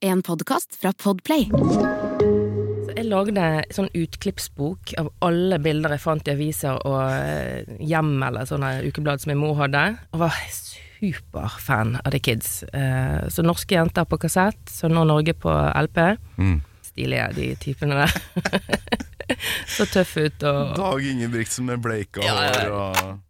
En podkast fra Podplay. Jeg lagde sånn utklippsbok av alle bilder jeg fant i aviser og eh, hjem eller sånne ukeblad som min mor hadde, og var superfan av The Kids. Eh, Så norske jenter på kassett, så nå Norge på LP. Mm. Stilige, de typene der. Så tøff ut og Dag Ingebrigtsen med bleika Ja, ja, ja. hår og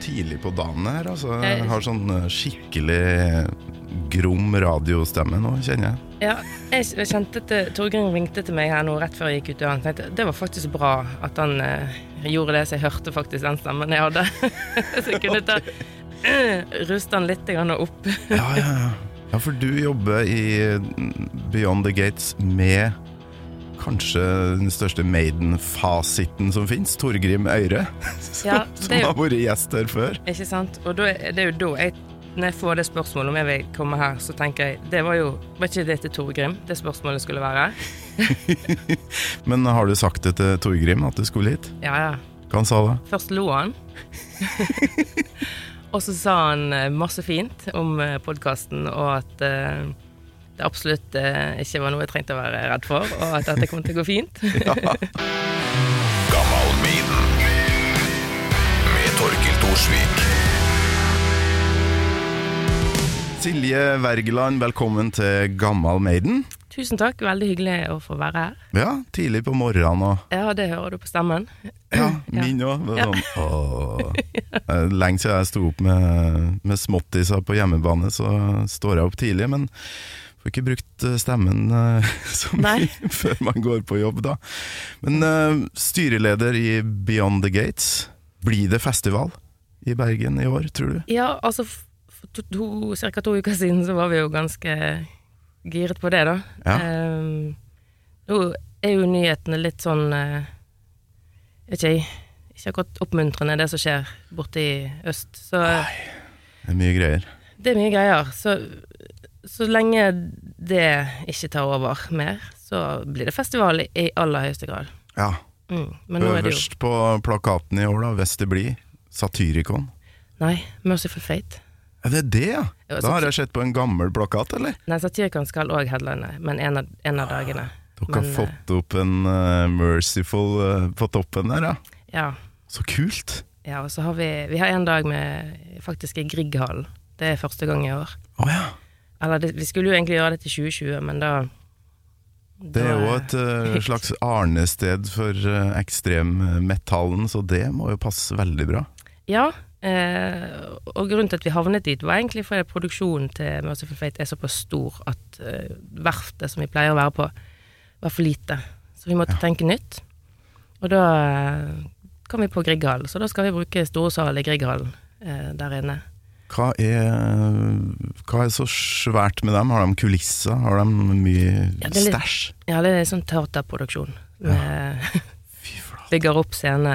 tidlig på dagen her, altså. Jeg har sånn eh, skikkelig grom radiostemme nå, kjenner jeg. Ja, jeg kjente at Torgrim ringte til meg her nå rett før jeg gikk ut døren. Tenkte, det var faktisk bra at han eh, gjorde det, så jeg hørte faktisk den stemmen jeg hadde. så jeg kunne ta eh, ruste han litt grann opp. Ja, ja, ja. ja, for du jobber i Beyond the Gates med kanskje den største Maiden-fasiten som fins, Torgrim Øyre. Som, Ja, som har vært gjest her før. Ikke sant? Og da, det er jo da jeg Når jeg får det spørsmålet om jeg vil komme her, så tenker jeg Det var jo Var ikke det til Torgrim det spørsmålet skulle være? Men har du sagt det til Torgrim at du skulle hit? Ja, ja. Hva han sa da? Først lo han. og så sa han eh, masse fint om podkasten, og at eh, det absolutt eh, ikke var noe jeg trengte å være redd for, og at dette kom til å gå fint. Med Torkil. Silje Wergeland, velkommen til Gammal Maiden. Tusen takk, veldig hyggelig å få være her. Ja, tidlig på morgenen og Ja, det hører du på stemmen. Ja, min òg. Sånn. Eh, Lenge siden jeg sto opp med, med småttiser på hjemmebane, så står jeg opp tidlig. Men får ikke brukt eh, stemmen eh, så mye før man går på jobb, da. Men uh, styreleder i Beyond the Gates, blir det festival i Bergen i år, tror du? Ja, altså for to, cirka to uker siden så var vi jo ganske giret på det, da. Ja. Um, nå er jo nyhetene litt sånn uh, Vet ikke jeg. Ikke akkurat oppmuntrende, det som skjer borte i øst. Så Det er mye greier. det er mye greier. Så, så lenge det ikke tar over mer, så blir det festival i, aller høyeste grad. Ja. Mm. Er det jo Øverst på plakaten i år, da, hvis det blir Satyricon. Nei, Merciful Fate. Er det det, ja? Da har jeg sett på en gammel plakat, eller? Nei, Satyricon skal òg headline, men en av, en av dagene. Dere Men, har fått opp en uh, Merciful uh, på toppen der, ja. Ja. Så kult! Ja, og så har vi Vi har en dag med faktisk i Grieghallen. Det er første gang i år. Å ja. Eller det, vi skulle jo egentlig gjøre det til 2020, men da Det er jo et uh, slags arnested for uh, ekstremmetallen, så det må jo passe veldig bra. Ja. Eh, og grunnen til at vi havnet dit, var egentlig fordi produksjonen til Merciful Fate er såpass stor at eh, verftet som vi pleier å være på, var for lite. Så vi måtte tenke nytt. Og da eh, kom vi på Grieghallen, så da skal vi bruke store sal i Grieghallen eh, der inne. Hva er, hva er så svært med dem? Har de kulisser? Har de mye Ja, litt- stæsj? Ja, det er sånn teaterproduksjon. Flate. bygger opp scene.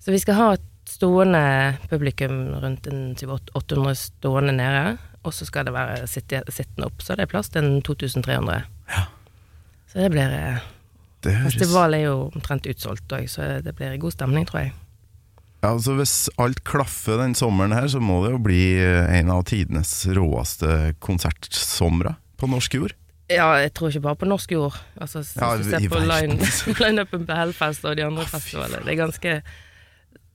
Så vi skal ha et stående publikum rundt en 700-800 stående nede, og så skal det være sitte, sittende opp, så det er plass til en 2300. Ja. Så det blir eh, Det Festival er jo omtrent utsolgt òg, så det blir god stemning, tror jeg. Ja, altså Hvis alt klaffer den sommeren her, så må det jo bli eh, en av tidenes råeste konsertsomre på norsk jord. Ja, jeg tror ikke bare på norsk jord. Altså, hvis Ja, du ser på verden. line- line-upen på Hellfest og de andre ah, festivalene, det er ganske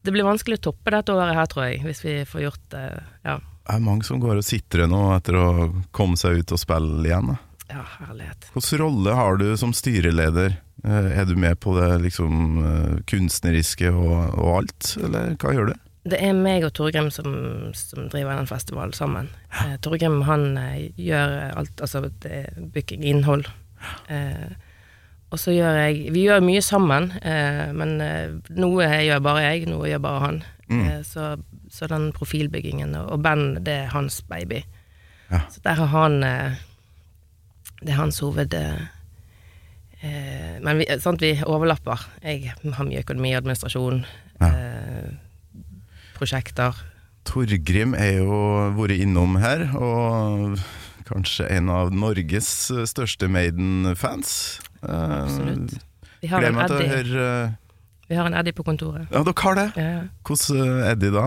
Det blir vanskelig å toppe dette året her, tror jeg, hvis vi får gjort det. Ja, Det er mange som går og sitrer nå etter å komme seg ut og spille igjen. da. ja herlighet. Hvilken rolle har du som styreleder? Eh, Er du med på det liksom eh, kunstneriske og, og alt, eller hva gjør du? Det er meg og Torgrim som, som driver den festivalen sammen. Eh, Torgrim han eh, gjør alt, altså booking, innhold. Eh, og så gjør jeg Vi gjør mye sammen, eh, men noe gjør bare jeg, noe gjør bare han. Mm. Eh, så, så den profilbyggingen og, band, det er hans baby. Ja. Så der har han Det er hans hoved... Eh, eh, men vi, sant, vi overlapper. Jeg har mye økonomi og administrasjon. Ja. Eh, prosjekter. Torgrim er jo vært innom her, og kanskje en av Norges største Maiden-fans. Eh, Absolutt. Vi har Gleder meg til å høre eh, Vi har en Eddie på kontoret. Ja, dere har det. Ja, ja. Hvordan er Eddie da?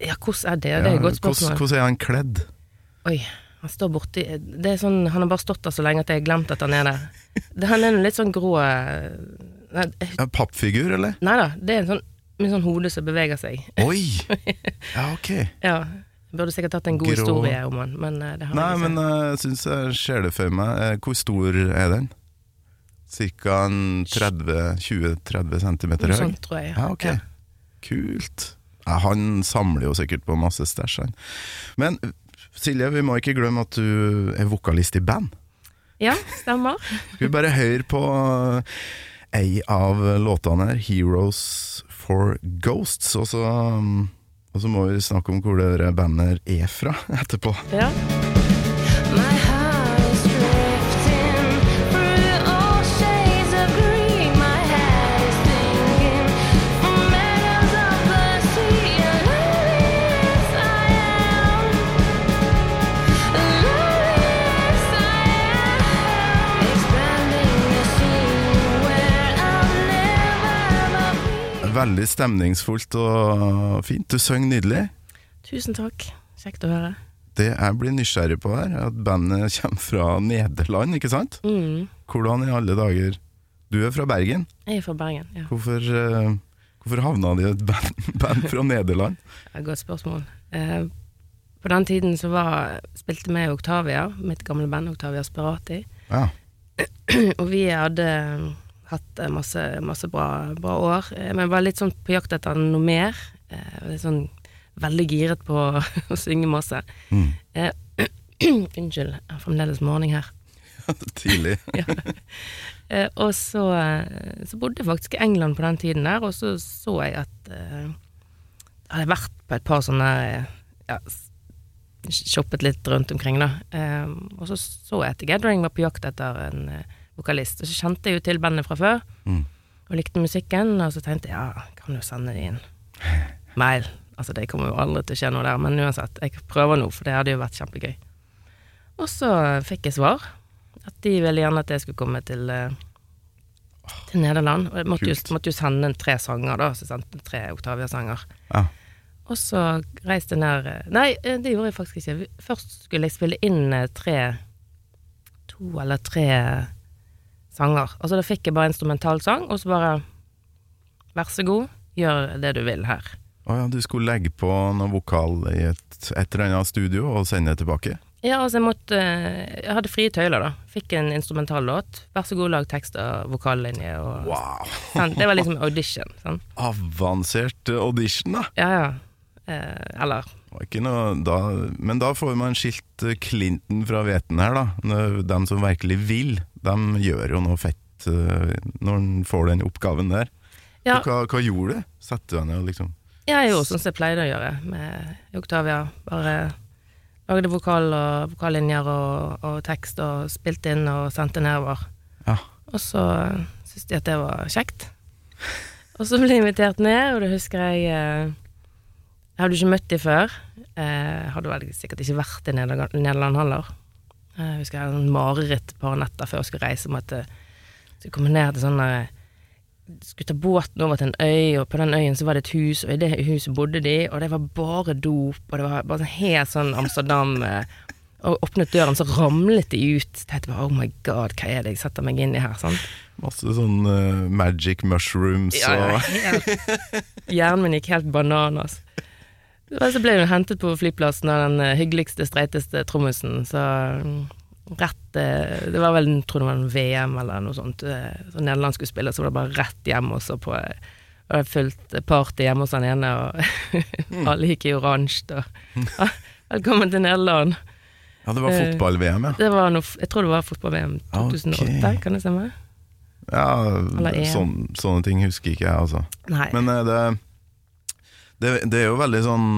ja hvordan er det? Det er et godt hvordan, spørsmål. hvordan er han kledd? Oi, han står borti Det er sånn, Han har bare stått der så lenge at jeg har glemt at han er der. Det, han er en litt sånn grå eh, Nei En pappfigur, eller? nei da, det er en sånn med sånn hode som beveger seg. Oi! Ja, ok. Ja. Burde sikkert hatt en god Grå. historie om han, men eh, det har Nei, jeg ikke. men eh, jeg syns jeg ser det for meg. Hvor stor er den? Cirka en 30-20-30 cm høy? sånt, tror jeg. Ja, ok. Kult. Ja, han samler jo sikkert på masse stæsj, han. Men Silje, vi må ikke glemme at du er vokalist i band. Ja, stemmer. Skal vi bare høre på eh, ei av låtene her, 'Heroes for Ghosts', og så, mm, og så må vi snakke om hvor det bandet er fra etterpå. Ja. Veldig stemningsfullt og fint. Du synger nydelig. Tusen takk. Kjekt å høre. Det jeg blir nysgjerrig på her, er at bandet kommer fra Nederland, ikke sant? Mm. Hvordan i alle dager Du er fra Bergen. Jeg er fra Bergen. ja. Hvorfor, uh, hvorfor havna de i et band, band fra Nederland? Er godt spørsmål. Uh, på den tiden så var, spilte vi Oktavia, Octavia, mitt gamle band Octavia Sperati. Ja. Og vi hadde hatt eh, masse, masse bra, bra år, Men jeg var litt sånn på jakt etter noe mer. Eh, litt sånn veldig giret på å synge masse. Mm. Eh, Unnskyld, jeg har fremdeles morgen her. Tidlig. ja. Eh, og så, eh, så bodde jeg faktisk i England på den tiden der, og så så jeg at eh, Jeg hadde vært på et par sånne eh, ja, Shoppet litt rundt omkring, da. Eh, og så så jeg at Gathering var på jakt etter en eh, vokalist. Og så kjente jeg jo til bandet fra før, Mm. og likte musikken, og så tenkte jeg ja, kan jo sende de inn mail. Altså, det kommer jo aldri til å skje noe der, men uansett, jeg prøver nå, for det hadde jo vært kjempegøy. Og så fikk jeg svar. At de ville gjerne at jeg skulle komme til, eh, til Nederland. Og jeg måtte jo, måtte jo sende en tre sanger, da. Så jeg sendte tre Octavia-sanger. Ja. Og så reiste jeg ned eh, Nei, eh, det gjorde jeg faktisk ikke. Først skulle jeg spille inn tre To eller tre sanger. Altså da fikk jeg bare instrumentalsang, og så bare Vær så god, gjør det du vil her. Å ja, du skulle legge på noe vokal i et, et eller annet studio og sende det tilbake? Ja, altså jeg måtte eh, Jeg hadde frie tøyler, da. Fikk en instrumentallåt. Vær så god, lag tekst og vokallinje og Wow! sånn. Det var liksom audition. Sånn. Avansert audition, da. Ja, ja. Eh, eller Ikke noe, da, men da får man skilt Clinton fra hveten her, da. De som virkelig vil, de gjør jo noe fett eh, når en får den oppgaven der. Ja, Hva, hva gjorde du? Satte du deg ned og liksom jeg gjorde sånn som jeg pleide å gjøre med Octavia. Bare lagde vokal og vokallinjer og, og tekst og spilte inn og sendte nedover. Ja. Og så syntes de at det var kjekt. Og så ble jeg invitert ned, og det husker jeg eh, Jeg hadde jo ikke møtt de før. Jeg hadde vel sikkert ikke vært i Nederland heller. Eh, Jeg husker jeg hadde en mareritt et par netter før jeg skulle reise om at jeg skulle komme ned til sånn eh, skulle ta båten over til en øy, og på den øyen så var det et hus, og i det huset bodde de, og det var bare dop, og det var bare sånn helt sånn Amsterdam eh, Og åpnet døren, så ramlet de ut. Tenkte bare oh my god, hva er det jeg setter meg inn i her? Sånn. Masse sånn uh, magic mushrooms Ja, ja, og. Hjernen min gikk helt bananas. Og så ble hun hentet på flyplassen av den eh, hyggeligste, streiteste trommisen, så mm, rett eh, Det var vel, jeg tror det var en VM eller noe sånt, eh, så Nederland skulle spille, så var det bare rett hjem, og så på var det fullt party hjemme hos han ene, og alle gikk i oransje, og ah, Velkommen til Nederland. Ja, det var fotball-VM, ja. Det var noe, jeg tror det var fotball-VM 2008, okay. kan det stemme? ja sån, sånn, sånne ting husker ikke jeg, altså. Nei. Men det, det, det er jo veldig sånn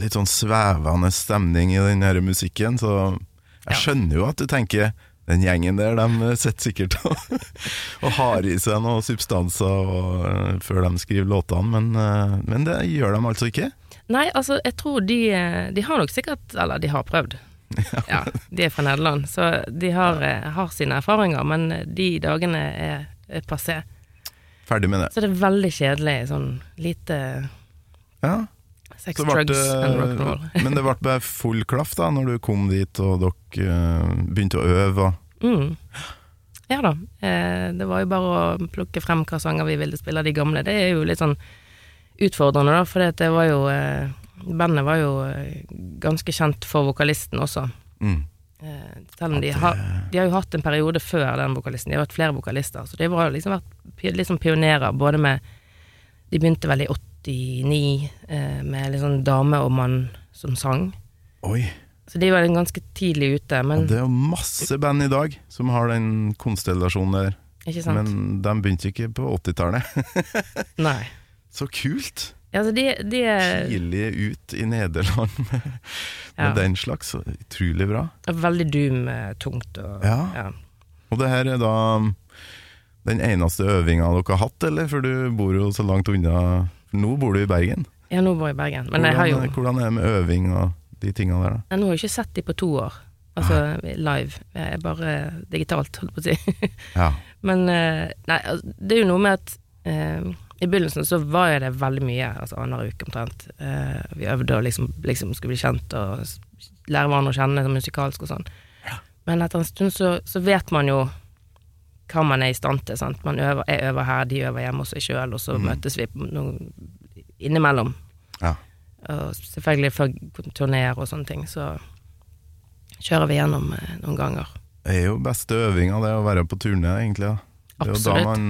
Litt sånn svevende stemning i den her musikken, så jeg skjønner jo at du tenker den gjengen der, de sitter sikkert og, og har i seg noen substanser og, eh, før de skriver låtene, men, eh, men det gjør de altså ikke. Nei, altså, jeg tror de eh, De har nok sikkert Eller de har prøvd. Ja, de er fra Nederland, så de har, har sine erfaringer, men de dagene er, er passé. Ferdig med det. Så det er veldig kjedelig, sånn lite Ja, sex, så ble drugs and rock'n'roll. men det ble full klaff da når du kom dit og dere eh, begynte å øve. og- Mm. Ja da. Eh, det var jo bare å plukke frem hva sanger vi ville spille av de gamle. Det er jo litt sånn utfordrende, da, for det var jo eh, Bandet var jo eh, ganske kjent for vokalisten også. Mm. Eh, selv om de har, de har jo hatt en periode før den vokalisten. De har vært flere vokalister, så de har liksom vært liksom pionerer, både med De begynte vel i 89 eh, med sånn dame og mann som sang. Oi, Så de var ganske tidlig ute, men det er jo masse band i dag som har den konstellasjonen der. Men de begynte ikke på 80-tallet. Nei. Så kult! Ja, altså de, de er Tidlig ut i Nederland med, Ja. med den slags. Utrolig bra. veldig doom-tungt. Og, Ja. ja. Og det her er da den eneste øvinga dere har hatt, eller? For du bor jo så langt unna nå bor du i Bergen. Ja, nå bor jeg i Bergen. Men har jo hvordan, hvordan er det med øving og de tingene der, da? jeg Nå har jeg ikke sett de på to år. Altså live. Jeg er bare digitalt, holdt på å si. Ja. Men eh, nei, det er jo noe med at eh, i begynnelsen så var jeg det veldig mye, altså annenhver uke omtrent. Eh, vi øvde og liksom, liksom skulle bli kjent og lære hverandre å kjenne sånn musikalsk og sånn. Men etter en stund så, så vet man jo hva man er i stand til. Sant? Man øver, jeg øver her, de øver hjemme hos seg sjøl, og så møtes vi noe innimellom. Ja. Og selvfølgelig før turneer og sånne ting, så kjører vi gjennom eh, noen ganger. Det er jo beste øvinga, det å være på turné, egentlig. Da. Det er jo da man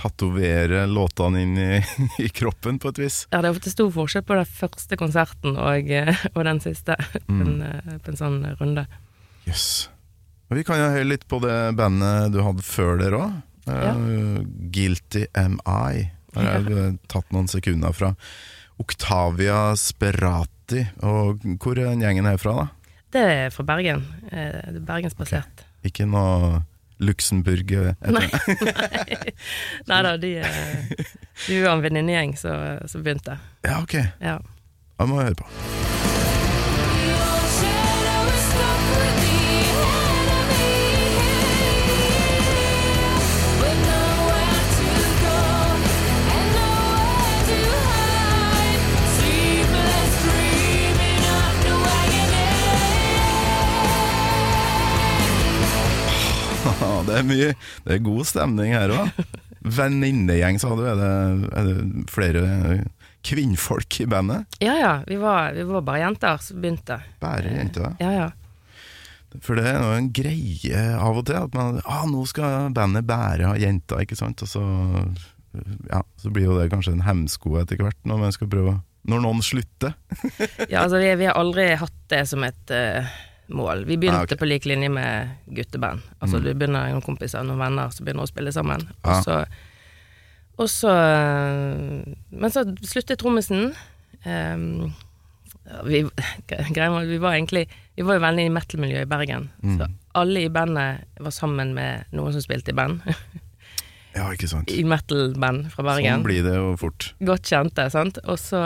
tatoverer låtene inn i, i kroppen, på et vis. Ja, det er ofte stor forskjell på den første konserten og, eh, og den siste på, en, eh, på en sånn runde. Jøss. Og Vi kan jo høre litt på det bandet du hadde før der òg. Ja. Guilty Am I. Der har jeg eh, tatt noen sekunder fra. Octavia Sperati. Og hvor er den gjengen herfra, da? Det er fra Bergen. Eh, Det er bergensbasert. Ikke noe Luxembourg? eh, etter- Nei. Nei da, de, eh, de var en venninnegjeng som begynte. Ja, ok. Ja. Da må jeg høre på. Ja, det er mye Det er god stemning her òg. Venninnegjeng, sa du. Er det, er det flere kvinnfolk i bandet? ja ja, vi var, vi var bare jenter som begynte. Bare jenter? Ja ja. For det er jo en greie av og til at man ah, nå skal bandet bære av jenter, ikke sant? Og så, ja, så blir jo det kanskje en hemsko etter hvert når man skal prøve Når noen slutter. ja altså, vi, vi har aldri hatt det som et eh, mål. Vi begynte Ah, okay. på lik linje med gutteband. Altså du begynner noen kompiser, noen venner som begynner å spille sammen. Ah. Og så, og så eh, Men så sluttet trommisen. Um, vi, vi var egentlig Vi var jo veldig i metal-miljøet i Bergen. Så alle i bandet var sammen med noen som spilte i band. Ja, ikke sant. I metal-band fra Bergen. Sånn blir det jo fort. Godt kjente, sant. Og så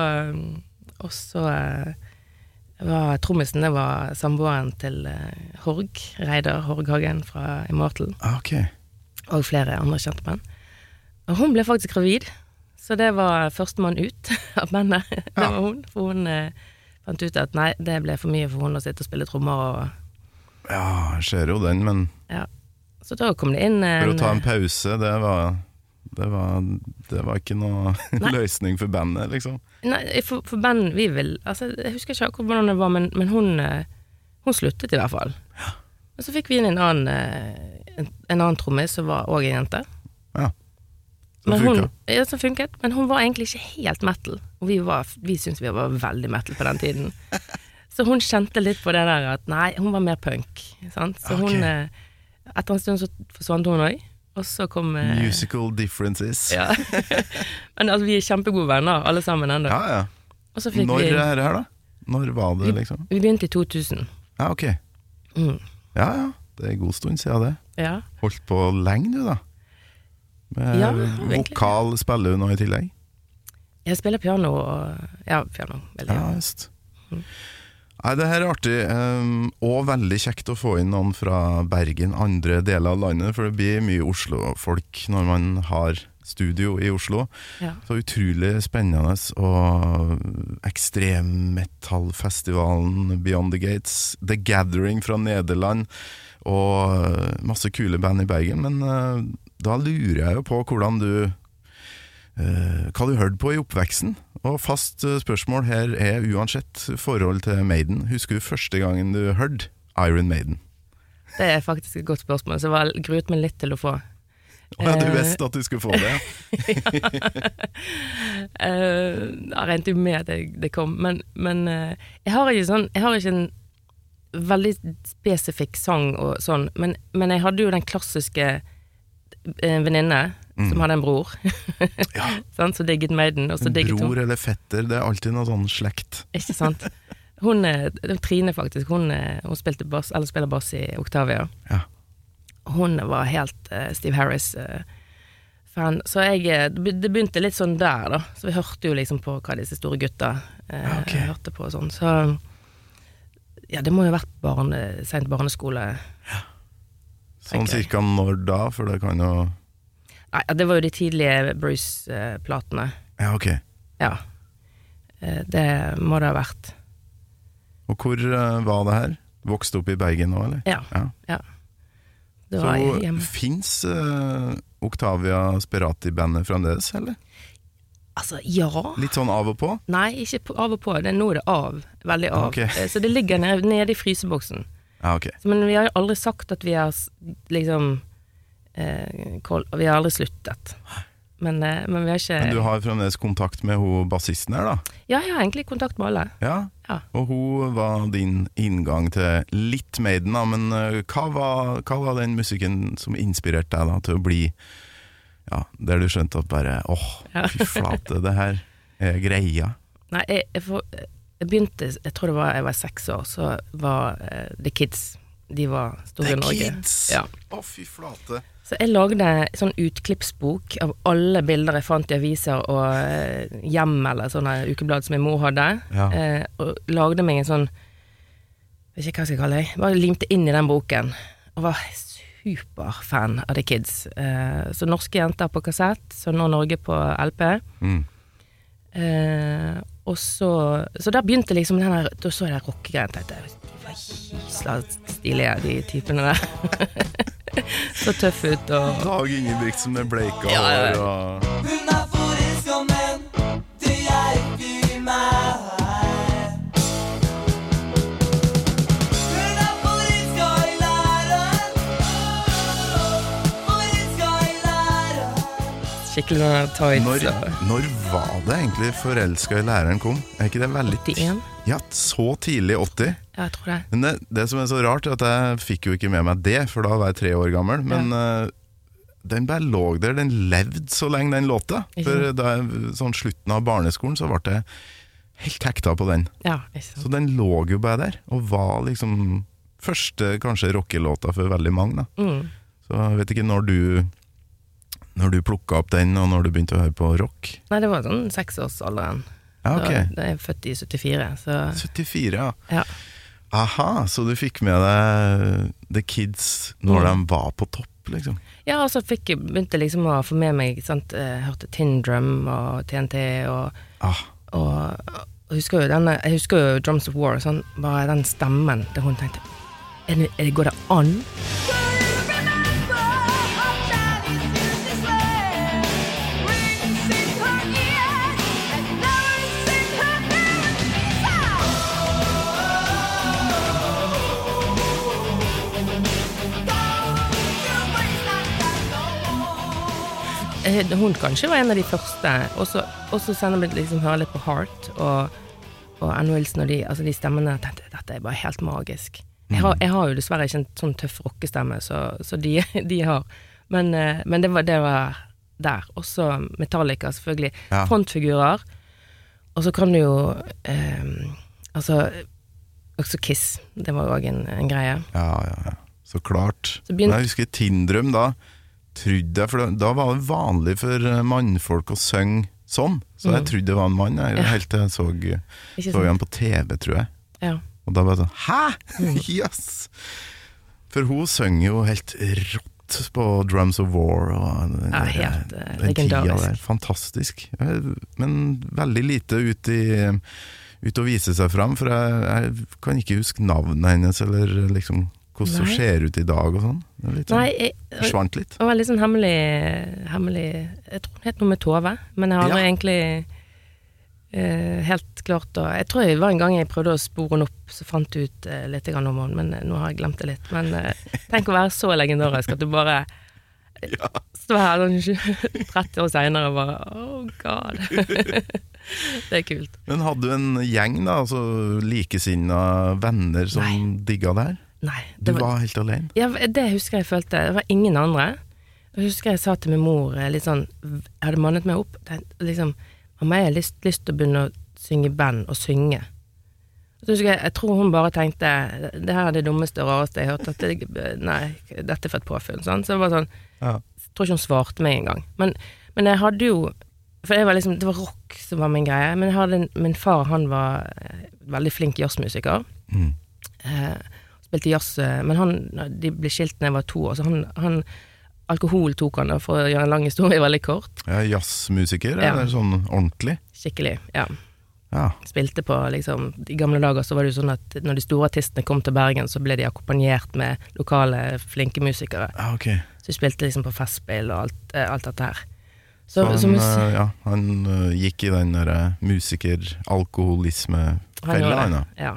Og så eh, var trommisen Det var samboeren til eh, Horg, Reidar Horghagen fra Immortal, Okay. og flere andre kjente menn. Og hun ble faktisk gravid, så det var førstemann ut av bandet. Det var hun. For hun eh, fant ut at nei, det ble for mye for hun å sitte og spille trommer og Ja, jeg ser jo den, men Ja. Så da kom det inn for å ta en pause, det var det var, det var ikke noe løsning for bandet, liksom. Nei, for, for band vi vil Altså, jeg husker ikke akkurat hvordan det var, men, men hun, eh, hun sluttet i hvert fall. Ja. Og så fikk vi inn en annen, eh, en, en annen trommis som var òg en jente. Ja. Som funka. ja, som funket, men hun var egentlig ikke helt metal. Og vi, var, vi syntes vi var veldig metal på den tiden. Så hun kjente litt på det der at nei, hun var mer punk. Sant? Så okay. hun eh, Etter en stund så forsvant hun òg, og så kom eh, Musical differences. Ja. men altså, vi er kjempegode venner, alle sammen ennå. ja. ja. Når vi er det her, da? Når var det, liksom? Vi begynte i 2000. Ja, ok. Mm. Ja ja, det er en god stund siden det. Ja. Holdt på lenge, du, da. Med Ja, vokal spiller du nå i tillegg? Jeg spiller piano og Ja, piano. Veldig. Ja, just. Nei, det her er artig, um, og veldig kjekt å få inn noen fra Bergen, andre deler av landet, for det blir mye Oslo-folk når man har studio i Oslo. Ja. Så utrolig spennende, og ekstremmetallfestivalen Beyond the Gates, The Gathering fra Nederland, og masse kule band i Bergen. Men uh, da lurer jeg jo på hvordan du hva du hørte på i oppveksten. Og fast eh, spørsmål her er uansett forhold til Maiden. Husker du første gangen du hørte Iron Maiden? Det er faktisk et godt spørsmål, så jeg gruet meg litt til å få. Å ja, du Eh. visste at du skulle få det? ja. jeg regnet jo med at det, kom, men, men eh, jeg har ikke sånn Jeg har ikke en veldig spesifikk sang og sånn, men, men jeg hadde jo den klassiske eh, venninne som hadde en bror, Ja. sånn, så digget Maiden, og så digget hun Bror eller fetter, det er alltid noe sånn slekt. Ikke sant? Hun, eh, Trine faktisk, hun, eh, hun spilte bass, eller spiller bass i Octavia. Ja. Hun var helt uh, Steve Harris-fan. så jeg, eh, det begynte litt sånn der, da. Så vi hørte jo liksom på hva disse store gutta uh, Ja, ok. hørte på og sånn. Så ja, det må jo ha vært barne, sent barneskole. Sånn cirka når da, for det kan jo Nei, det var jo de tidlige Bruce-platene. Ja, ok. Ja. Eh, Det må det ha vært. Og hvor eh, var det her? Vokste opp i Bergen nå, eller? Ja. Ja. ja. Det var Så hjemme. fins uh, Octavia Sperati-bandet fremdeles, eller? Altså, ja. Litt sånn av og på? Nei, ikke av og på. Det er nå det er av. Veldig av. Ok. Eh, Så det ligger nede, nede i fryseboksen. Ja, okay. Så, Men vi har aldri sagt at vi har liksom eh, Vi har aldri sluttet. Men, eh, men vi har ikke Men du har fremdeles kontakt med hun bassisten her, da? Ja, jeg har egentlig kontakt med alle. Ja. Ja. Og hun var din inngang til litt Maiden, da. Men uh, hva, var, hva var den musikken som inspirerte deg da til å bli Ja, der du skjønte at bare åh, Ja. fy flate, det her er greia. Nei, jeg, jeg, får, jeg begynte Jeg tror det var jeg var seks år, så var uh, The Kids De var store i The Norge. Kids! Ja. Å, fy flate. Så jeg lagde sånn utklippsbok av alle bilder jeg fant i aviser og eh, hjem eller sånne ukeblad som min mor hadde. Ja. uh, og lagde meg en sånn Vet ikke hva jeg skal kalle det. Bare limte inn i den boken. Og var superfan av The Kids. Så norske jenter på kassett, så nå Norge på LP. Mm. Og så Så da begynte liksom den her Da så jeg den rockegreien. tenkte jeg, De var gysla stilige, de typene der. så tøff ut og Dag Ingebrigtsen med bleika Ja, ja, ja. hår og skikkelig sånn tights. når, når var det egentlig 'Forelska i læreren' kom? Er ikke det veldig 81? Ja, så tidlig 80? Ja, jeg tror det. Men det, det som er så rart, er at jeg fikk jo ikke med meg det, for da var jeg tre år gammel. Men eh, den bare lå der. Den levde så lenge, den låta. For da jeg, sånn slutten av barneskolen, så ble jeg helt hekta på den. Ja. Så den lå jo bare der, og var liksom første kanskje rockelåta for veldig mange. da Mm. Så jeg vet ikke når du Når du plukka opp den, og når du begynte å høre på rock. Nei, det var sånn seksårsalderen. Ja, okay. Da Jeg er født i 74, så 74, ja. ja. Aha, så du fikk med deg The Kids når Mm. de var på topp, liksom? Ja, og så fikk jeg begynte liksom å få med meg sant, eh, Hørte Tin Drum og TNT og, Ah, og, og husker denne, Jeg husker jo Drums of War, sånn, bare den stemmen der hun tenkte Går det an? Hun kanskje var en av de første. Og så sender vi liksom høre litt på Heart og, og Ann Wilson og de, altså de stemmene. Tenkte dette er bare helt magisk. Jeg har, jeg har jo dessverre ikke en sånn tøff rockestemme, så, så de, de har. Men, eh, men det, var, det var der. Også Metallica, selvfølgelig. Ja. Frontfigurer. Og så kan du jo eh, Altså også Kiss. Det var òg en, en greie. ja, ja, ja. Så klart. Så begynte- jeg husker Tindrum da. Trodde jeg, for da, var det vanlig for eh, mannfolk å synge sånn. Så jeg trodde det var en mann, jeg, Mm. Helt til jeg så, Ikke så han på TV, tror jeg. Ja. Og da var det sånn Hæ?! Jøss! Yes! For hun synger jo helt rått på Drums of War og den, Ja, helt, den, den tida der. Fantastisk. Eh, Men veldig lite ut i ut å vise seg fram, for jeg, jeg kan ikke huske navnet hennes, eller liksom hvordan det ser ut i dag og sånn. Litt sånn, Nei, jeg, Forsvant litt. det var litt sånn hemmelig, hemmelig Jeg tror hun het noe med Tove, men jeg har aldri Ja. egentlig uh, helt klart å Jeg tror det var en gang jeg prøvde å spore henne opp, så fant jeg ut uh, litt om henne, men uh, nå har jeg glemt det litt. Men tenk å være så legendarisk at du bare står her sånn 30 år seinere og bare Oh God. det er kult. Men hadde du en gjeng, da, altså likesinna venner som Nei. digga det her? Nei. Du var, var helt alene? ja, det husker jeg følte. Det var ingen andre. Jeg husker jeg sa til min mor eh, litt sånn Jeg hadde mannet meg opp. Liksom, Mamma, jeg har lyst, lyst til å begynne å synge i band og synge. Så husker jeg, jeg tror hun bare tenkte Det her er det dummeste og rareste jeg har hørt. Dette, nei, dette er for et påfunn. Sånn. Så det var sånn Ja. Jeg tror ikke hun svarte meg engang. Men, men jeg hadde jo For var liksom, det var rock som var min greie. Men en- min far han var eh, veldig flink jazzmusiker. Mm. Eh, spilte jazz, eh, men han, de ble skilt da jeg var to år, så han, han Alkohol tok han, da, for å gjøre en lang historie veldig kort. Ja, Jazzmusiker, Ja. eller sånn ordentlig? Skikkelig, ja. Ja. Spilte på liksom I gamle dager så var det jo sånn at når de store artistene kom til Bergen, så ble de akkompagnert med lokale flinke musikere. ja, ok. Så de spilte liksom på Festspill og alt, eh, alt dette her. Så, Så han, så mus- eh, ja, han gikk i den derre musiker-alkoholisme-fella, han. Ja.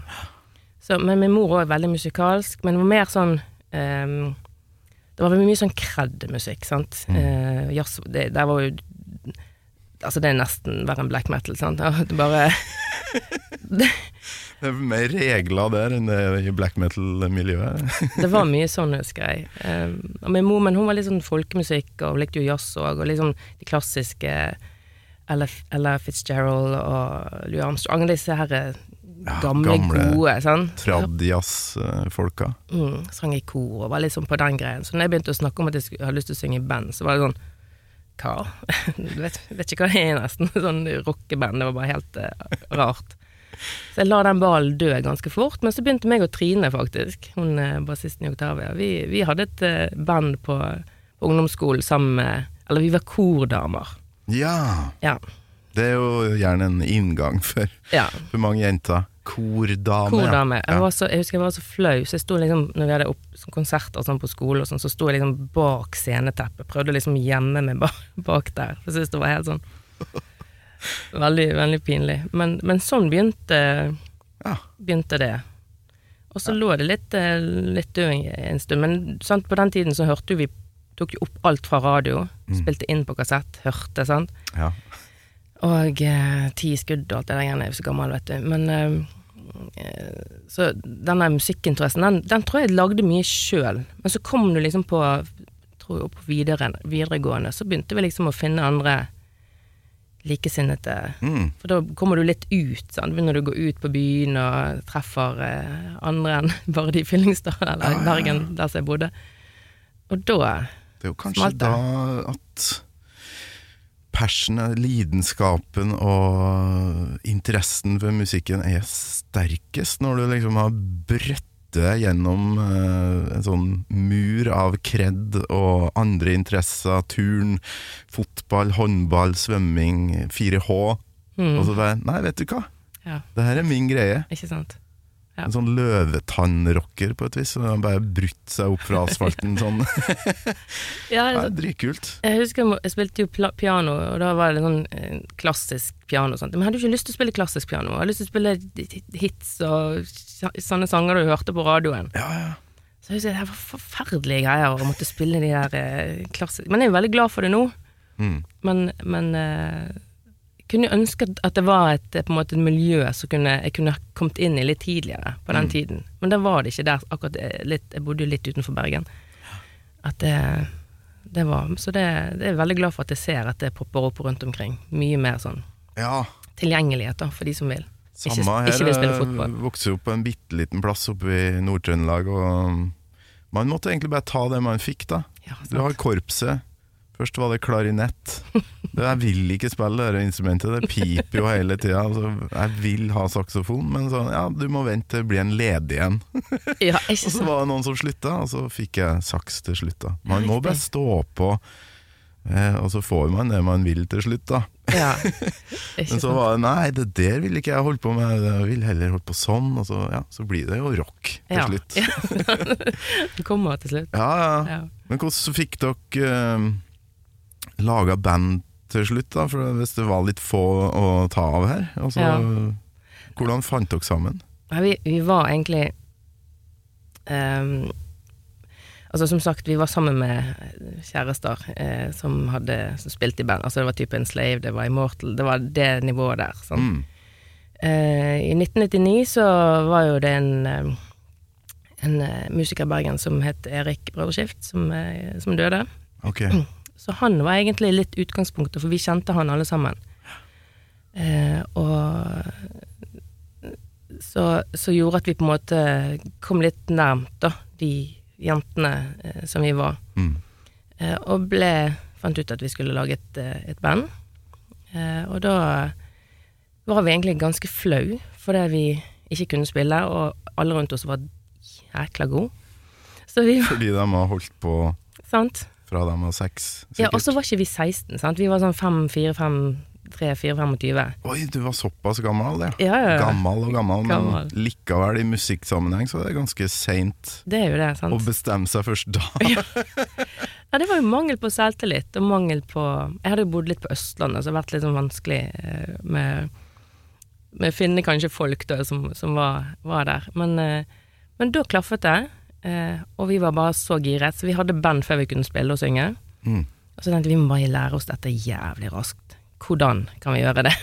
Så, men min mor var veldig musikalsk, men det var mer sånn um, Det var mye sånn kred-musikk, sant. Mm. Uh, jazz, det, der var jo Altså, det er nesten verre enn black metal, sant. Det bare Det er mer regler der enn det i black metal-miljøet. Det var mye sånn, husker jeg. Um, og min mor, men hun var litt sånn folkemusikk, og hun likte jo jazz òg, og liksom de klassiske Ella, Ella Fitzgerald og Louis Armstrong, disse her eh, gamle, gamle gode, sånn. Trad-jazz-folka. Mm, sang i kor og var litt sånn på den greien. Så når jeg begynte å snakke om at jeg hadde lyst til å synge i band, så var det sånn Hva? Vet, vet ikke hva det er, nesten. Sånn rockeband. Det var bare helt uh, rart. Så jeg la den ballen dø ganske fort. Men så begynte meg og Trine, faktisk, hun eh, bassisten i Octavia, vi, vi hadde et eh, band på, på ungdomsskolen sammen med Eller vi var kordamer. Ja! Ja. Det er jo gjerne en inngang for, ja. for mange jenter. Kordame. Kordame. Jeg, var så, jeg husker jeg var så flau, så jeg sto liksom Når vi hadde opp, sånn konserter sånn på skole, og sånn, så sto jeg liksom bak sceneteppet. Prøvde liksom å gjemme meg bak, bak der. Jeg syntes det var helt sånn Veldig, veldig pinlig. Men, men sånn begynte, Ja. begynte det. Og så lå det litt, eh, litt død en stund. Men sant, på den tiden så hørte vi Tok jo opp alt fra radio. Spilte inn på kassett. Hørte, sant. ja. Og eh, ti skudd og alt det der greiene. Jeg er jo så gammel, vet du. Men eh, eh, Så denne musikkinteressen, den, den tror jeg jeg lagde mye sjøl. Men så kom du liksom på tror jeg, på videre, videregående, så begynte vi liksom å finne andre likesinnede Mm. For da kommer du litt ut, sant. Begynner du å gå ut på byen og treffer eh, andre enn bare de i Fyllingsdal eller Ja, ja, ja. Bergen, der som jeg bodde. Og da Det er jo kanskje Smalt da at passionet, lidenskapen og interessen for musikken er sterkest, når du liksom har brøtt deg gjennom eh, en sånn mur av kred og andre interesser, turn, fotball, håndball, svømming, 4H, mm, og så bare Nei, vet du hva, Ja, det her er min greie. ikke sant. En sånn løvetannrocker på et vis, Som han bare brutt seg opp fra asfalten sånn. Ja, Det er dritkult. Jeg husker jeg spilte jo piano, og da var det sånn eh, klassisk piano og sånt. Men jeg hadde jo ikke lyst til å spille klassisk piano. Jeg hadde lyst til å spille hits og sånne sanger du hørte på radioen. Ja, ja. Så jeg husker det var forferdelige greier å måtte spille de der eh, klassiske Men jeg er jo veldig glad for det nå. Mm. Men, men eh, kunne ønske at- det var et, eh, på en måte et miljø som kunne, jeg kunne kommet inn i litt tidligere på den tiden. Men da var det ikke der. akkurat eh, litt, Jeg bodde jo litt utenfor Bergen. At det, det var Så det, det er jeg veldig glad for at jeg ser at det popper opp rundt omkring. Mye mer sånn ja. tilgjengelighet da, for de som vil. Ikke, Samme her. ikke vil spille fotball. Vokste opp på en bitte liten plass oppe i Nord-Trøndelag, og man måtte egentlig bare ta det man fikk, da. Ja, Du har korpset, Først var det klarinett. Det, jeg vil ikke spille det instrumentet, det piper jo hele tida. Altså, jeg vil ha saksofon, men sånn, ja, du må vente til det blir en ledig en. Ja, Og så var det noen som slutta, og så fikk jeg saks til slutt. da Man må bare stå på, eh, og så får man det man vil til slutt, da. Ja. Men så var det nei, det der vil ikke jeg holde på med, jeg vil heller holde på sånn. Og så, ja, så blir det jo rock til Ja. slutt. Det kommer til slutt. Ja, ja. Ja. Men hvordan fikk dere uh, laga band til slutt, da? For hvis det var litt få å ta av her. Altså, Ja. Hvordan fant dere sammen? Ja, vi, vi var egentlig um, Altså Som sagt, vi var sammen med kjærester eh, som, hadde, som spilt i band. Altså Det var typen Enslave, det var Immortal, det var det nivået der. Sånn. Mm. Eh, I 1999 så var jo det en, eh, en eh, musiker i Bergen som het Erik Brødreskift, som, eh, som døde. Ok. Så han var egentlig litt utgangspunktet, for vi kjente han alle sammen. Eh, og så, så gjorde at vi på en måte kom litt nærmt, da, de jentene eh, som vi var. Mm. Eh, og ble fant ut at vi skulle lage et, eh, et band. Eh, og da var vi egentlig ganske flau fordi vi ikke kunne spille, og alle rundt oss var jækla gode. Så vi var Fordi de har holdt på Sant? Fra de var seks, Ja, og så var ikke vi 16, sant. Vi var sånn 5, 4, 5, 3, 4, 25. Oi, du var såpass gammel, ja. Ja, ja, ja. Gammel og gammel, Gammel. men likevel i musikksammenheng så er det ganske seint Det jo det, å bestemme seg først da. Ja, det var jo mangel på selvtillit, og mangel på Jeg hadde jo bodd litt på Østlandet, så det har vært litt sånn vanskelig eh, med med å finne kanskje folk da, som, som var, var der. Men, eh, men da klaffet det, eh, og vi var bare så giret. Så vi hadde band før vi kunne spille og synge. Mm. Og så tenkte vi vi må bare lære oss dette jævlig raskt. Hvordan kan vi gjøre det?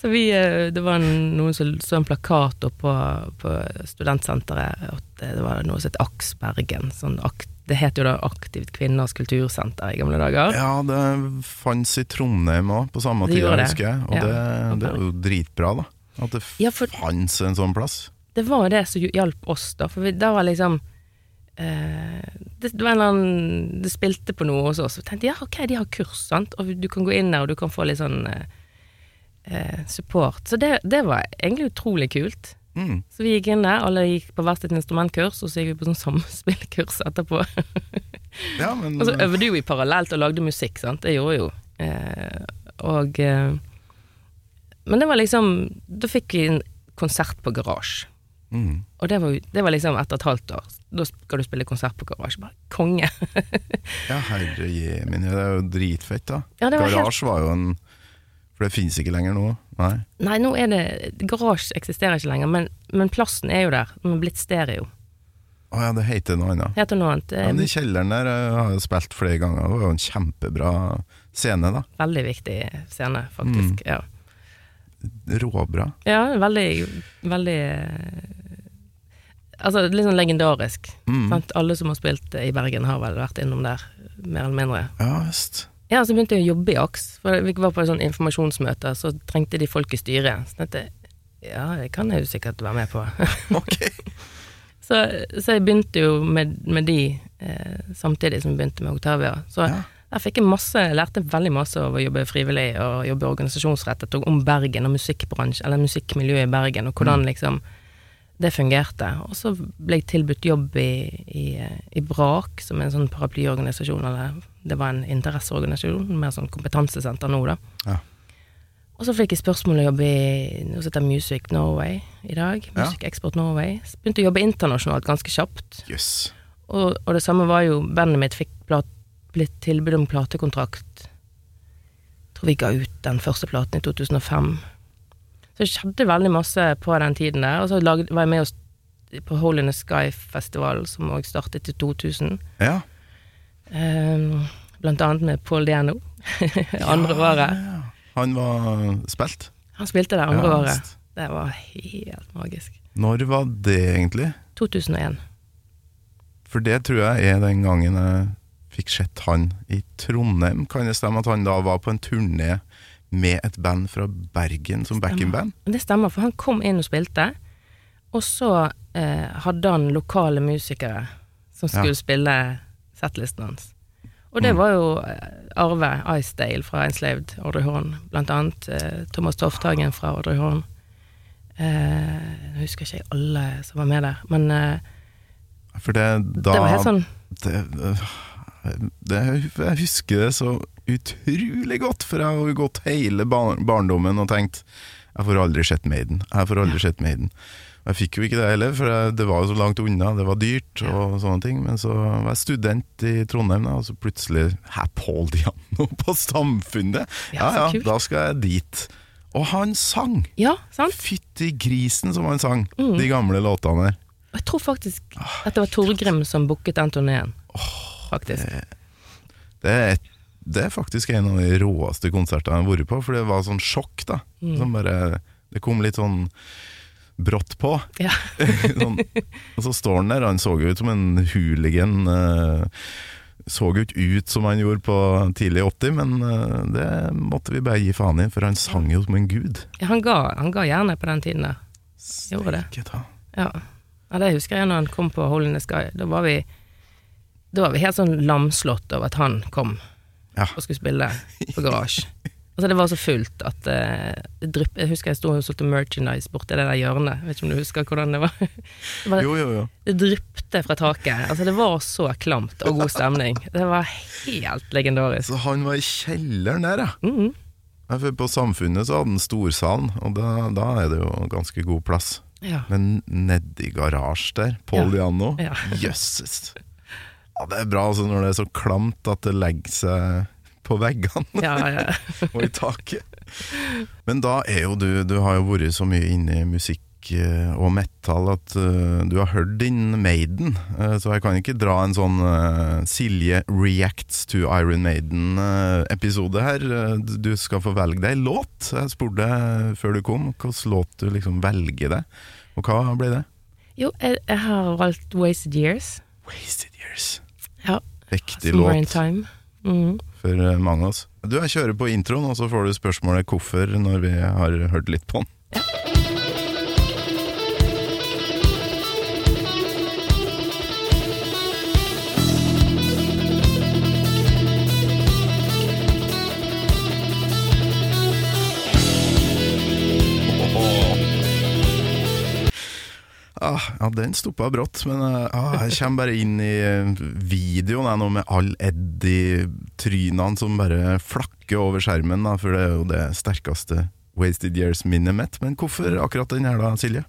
så vi, eh, det var noen som så en plakat på, på studentsenteret, at det var noe som het Aks Bergen. Sånn akt, det het jo da Aktivt kvinners kultursenter i gamle dager. Ja, det fantes i Trondheim òg, på samme tid, husker jeg. Og Ja. det, det er jo dritbra, da. At det Ja, for- fantes en sånn plass. Det var det som hjalp oss, da, for vi, da var liksom eh, det, det var en eller annen Det spilte på noe hos oss, vi tenkte ja, ok, de har kurs, sant, og du kan gå inn der, og du kan få litt sånn eh, eh, support. Så det, det var egentlig utrolig kult. Mm. Så vi gikk inn der, alle gikk på hvert sitt instrumentkurs, og så gikk vi på sånn samspillkurs etterpå. Ja, men og så øvde jo vi parallelt og lagde musikk, sant, det gjorde jo. Eh, og eh, Men det var liksom Da fikk vi en konsert på garasje. Mm. Og det var, det var liksom etter et halvt år. Da skal du spille konsert på garasje. Bare konge. Ja, herre jemin, det er jo dritfett, da. Ja, var helt- var jo en For det finnes ikke lenger nå. Nei. Nei, nå er det Garasje eksisterer ikke lenger, men, men plassen er jo der. Den er blitt stereo. Å ja, det heter noe annet. Heter noe annet. Ja, men I kjelleren der eh, har jeg spilt flere ganger. Det var jo en kjempebra scene, da. veldig viktig scene, faktisk. Mm. Ja. Råbra. ja, veldig, veldig eh, Altså litt sånn legendarisk. Mm. Alle som har spilt i Bergen, har vel vært innom der, mer eller mindre. Ja just. Ja, så begynte jeg å jobbe i AKS. For vi var på et sånn informasjonsmøte, så trengte de folk i styret. Så tenkte jeg ja, det kan jeg jo sikkert være med på. Ok. så, så jeg begynte jo med, med de eh, samtidig som jeg begynte med Octavia. Så Ja. der fikk jeg masse, jeg lærte veldig masse av å jobbe frivillig og jobbe organisasjonsrettet og om Bergen og musikkbransje, eller musikkmiljøet i Bergen, og hvordan liksom det fungerte. Og så ble jeg tilbudt jobb i, i, i BRAK, som er en sånn paraplyorganisasjon, eller det var en interesseorganisasjon, mer sånn kompetansesenter nå, da. Ja. Og så fikk jeg spørsmål om å jobbe i noe som heter Music Norway i dag. Ja. Export Norway. Så Begynte å jobbe internasjonalt ganske kjapt. Yes. Og, og det samme var jo Bandet mitt fikk plat, blitt tilbud om platekontrakt. Jeg Tror vi ga ut den første platen i 2005. Så det skjedde veldig masse på den tiden der. Og så var jeg med oss på Hole in the Sky-festival, som òg startet i 2000. Ja. Um, blant annet med Paul Diano. andre året. Ja. Han var spilt. Han spilte det andre Ja, året. Det var helt magisk. Når var det egentlig? 2001. For det tror jeg er den gangen jeg fikk sett han i Trondheim. Kan det stemme at han da var på en turné med et band fra Bergen som backing-band? Det stemmer, for han kom inn og spilte, og så eh, hadde han lokale musikere som skulle Ja. spille settlisten hans. Og det var jo eh, Arve Icedale fra Enslaved Audrey Horn, blant annet. Eh, Thomas Tofthagen fra Audrey Horn. Eh, jeg husker ikke jeg alle som var med der, men eh, For det da det var helt sånn det, det, Jeg husker det så utrolig godt, for jeg har jo gått hele bar barndommen og tenkt Jeg får aldri sett Maiden. Jeg får aldri sett Maiden. Og Jeg fikk jo ikke det heller, for jeg, det var jo så langt unna, det var dyrt og sånne ting. Men så var jeg student i Trondheim, da, og så plutselig Hæ, Paul Diano på Samfunnet? Ja, Ja ja, da skal jeg dit. Og han sang! Ja, sant? Fytti grisen som han sang, Mm. de gamle låtene der. Jeg tror faktisk at det var Torgrim som booket den turneen. Faktisk. Det er, et, det er faktisk en av de råeste konsertene jeg har vært på, for det var sånn sjokk, da. Mm. Som bare Det kom litt sånn brått på. Ja. sånn, og så står han der, han så jo ut som en hooligan. eh, så jo ikke ut som han gjorde på tidlig 80, men eh, det måtte vi bare gi faen i, for han sang jo som en gud. Ja, han, ga, han ga jernet på den tiden da. Gjorde det. Ja. ja, det husker jeg når han kom på Hole in the Sky. Da var vi, da var vi helt sånn lamslått over at han kom Ja. og skulle spille på Garasje. Altså Det var så fullt at uh, det drypp, Jeg husker jeg sto og solgte merchandise borti det der hjørnet. Jeg vet ikke om du husker hvordan det var? Det, var, Jo, jo, jo. det dryppte fra taket. Altså Det var så klamt og god stemning. Det var helt legendarisk. Så han var i kjelleren der, ja. Mm -hmm. for På Samfunnet så hadde han storsalen, og da, da er det jo ganske god plass. Ja. Men nedi garasje der, Paul Diano, Ja. jøsses. Ja, det er bra altså, når det er så klamt at det legger seg på veggene Ja, ja. og i taket. Men da er jo du Du har jo vært så mye inne i musikk eh, og metal at uh, du har hørt din Maiden, uh, så jeg kan ikke dra en sånn uh, Silje reacts to Iron Maiden-episode her. Du skal få velge deg låt. Jeg spurte før du kom hvilken låt du liksom velger deg, og hva ble det? Jo, jeg, jeg har valgt Wasted Years. Wasted Years. Ja. In låt Time. Mm. for eh, mange av oss. Du, Jeg kjører på introen, og så får du spørsmålet hvorfor når vi har hørt litt på den. Ah, ja, den stoppa brått, men eh, ah, jeg kommer bare inn i eh, videoen jeg nå med alle Eddie-trynene som bare flakker over skjermen, da, for det er jo det sterkeste Wasted Years-minnet mitt. Men hvorfor akkurat den her da, Silje?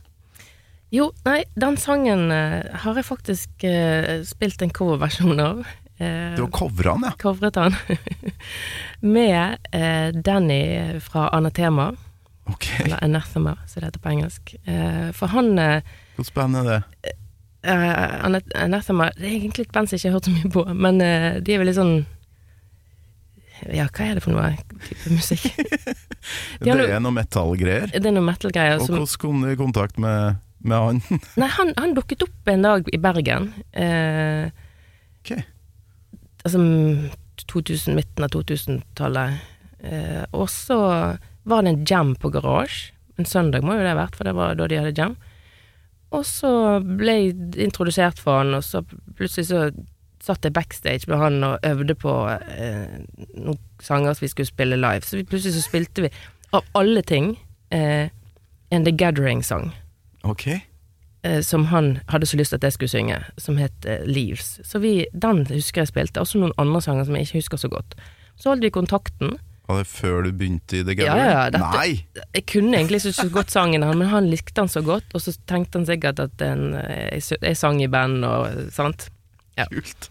Jo, nei, den sangen eh, har jeg faktisk uh, spilt en coverversjon av. Uh, Du har covra den, ja? Covret den. Med uh, Danny fra Anatema, Ok, eller Anathema, som det heter på engelsk. For han Hvilket band er det? Uh, Anathema Det er egentlig et band som jeg ikke har hørt så mye på, men uh, de er veldig sånn Ja, hva er det for noe type musikk? De Det er noe metal-greier. Det er noe metal-greier Og som hvordan kom du i kontakt med, med han? Nei, han, han dukket opp en dag i Bergen. Uh, Ok. altså mm, 2000, midten av 2000-tallet. Uh, og så var det en jam på Garasje. En søndag må jo det ha vært, for det var da de hadde jam. Og så ble jeg introdusert for han, og så plutselig så satt jeg backstage med han og øvde på eh, noen sanger som vi skulle spille live. Så vi, plutselig så spilte vi, av alle ting, eh, en The Gathering-sang Ok. eh, som han hadde så lyst til at jeg skulle synge, som het eh, Leaves. Så vi, den husker jeg spilte, også noen andre sanger som jeg ikke husker så godt. Så holdt vi kontakten. Var det før du begynte i The Ja, Gathering? ja, dette- Nei! Jeg kunne egentlig ikke så godt sangen, hans, men han likte han så godt, og så tenkte han sikkert at en, eh, jeg, jeg sang i band og sant. Ja. Kult.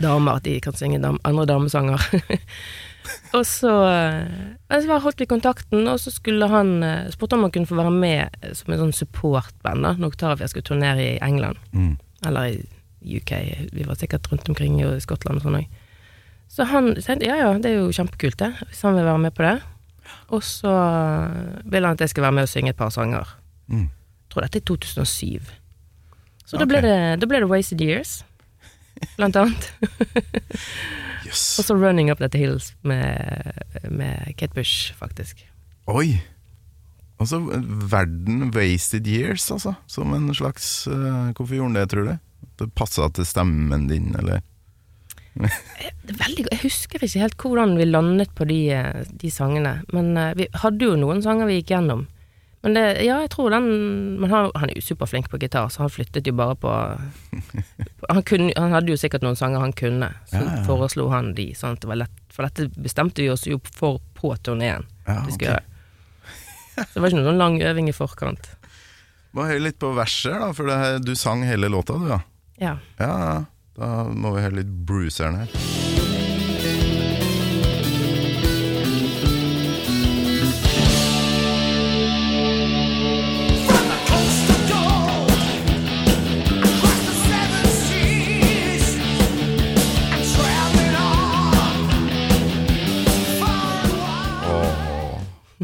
Damer, at de kan synge dam, andre damesanger. og så eh, så holdt vi kontakten, og så skulle han eh, spurte om han kunne få være med som en sånn supportband da, når Octavia skulle turnere i England. Mm. Eller i UK, vi var sikkert rundt omkring i Skottland og sånn òg. Så han tenkte ja ja, det er jo kjempekult det, hvis han vil være med på det. Og så vil han at jeg skal være med og synge et par sanger. Mm. Jeg tror dette er 2007. Så okay. da, ble det, da ble det Wasted Years, blant annet. yes. Og så Running Up That Hills med, med Kate Bush, faktisk. Oi! Altså, verden wasted years, altså. Som en slags uh, Hvorfor gjorde han det, tror du? Det passa til stemmen din, eller? Veldig, jeg husker ikke helt hvordan vi landet på de, eh, de sangene, men eh, vi hadde jo noen sanger vi gikk gjennom. Men det, ja, jeg tror den Men han, han er jo superflink på gitar, så han flyttet jo bare på han, kunne, han hadde jo sikkert noen sanger han kunne, så Ja, ja. foreslo han de. Sånn det var lett, for dette bestemte vi oss jo for på turneen. Ja, vi ok. skulle gjøre. Så det var ikke noen sånn lang øving i forkant. Må høre litt på verset, da, for her, du sang hele låta, du, ja. Ja. Ja, ja. Da må vi høre litt Bruceren her.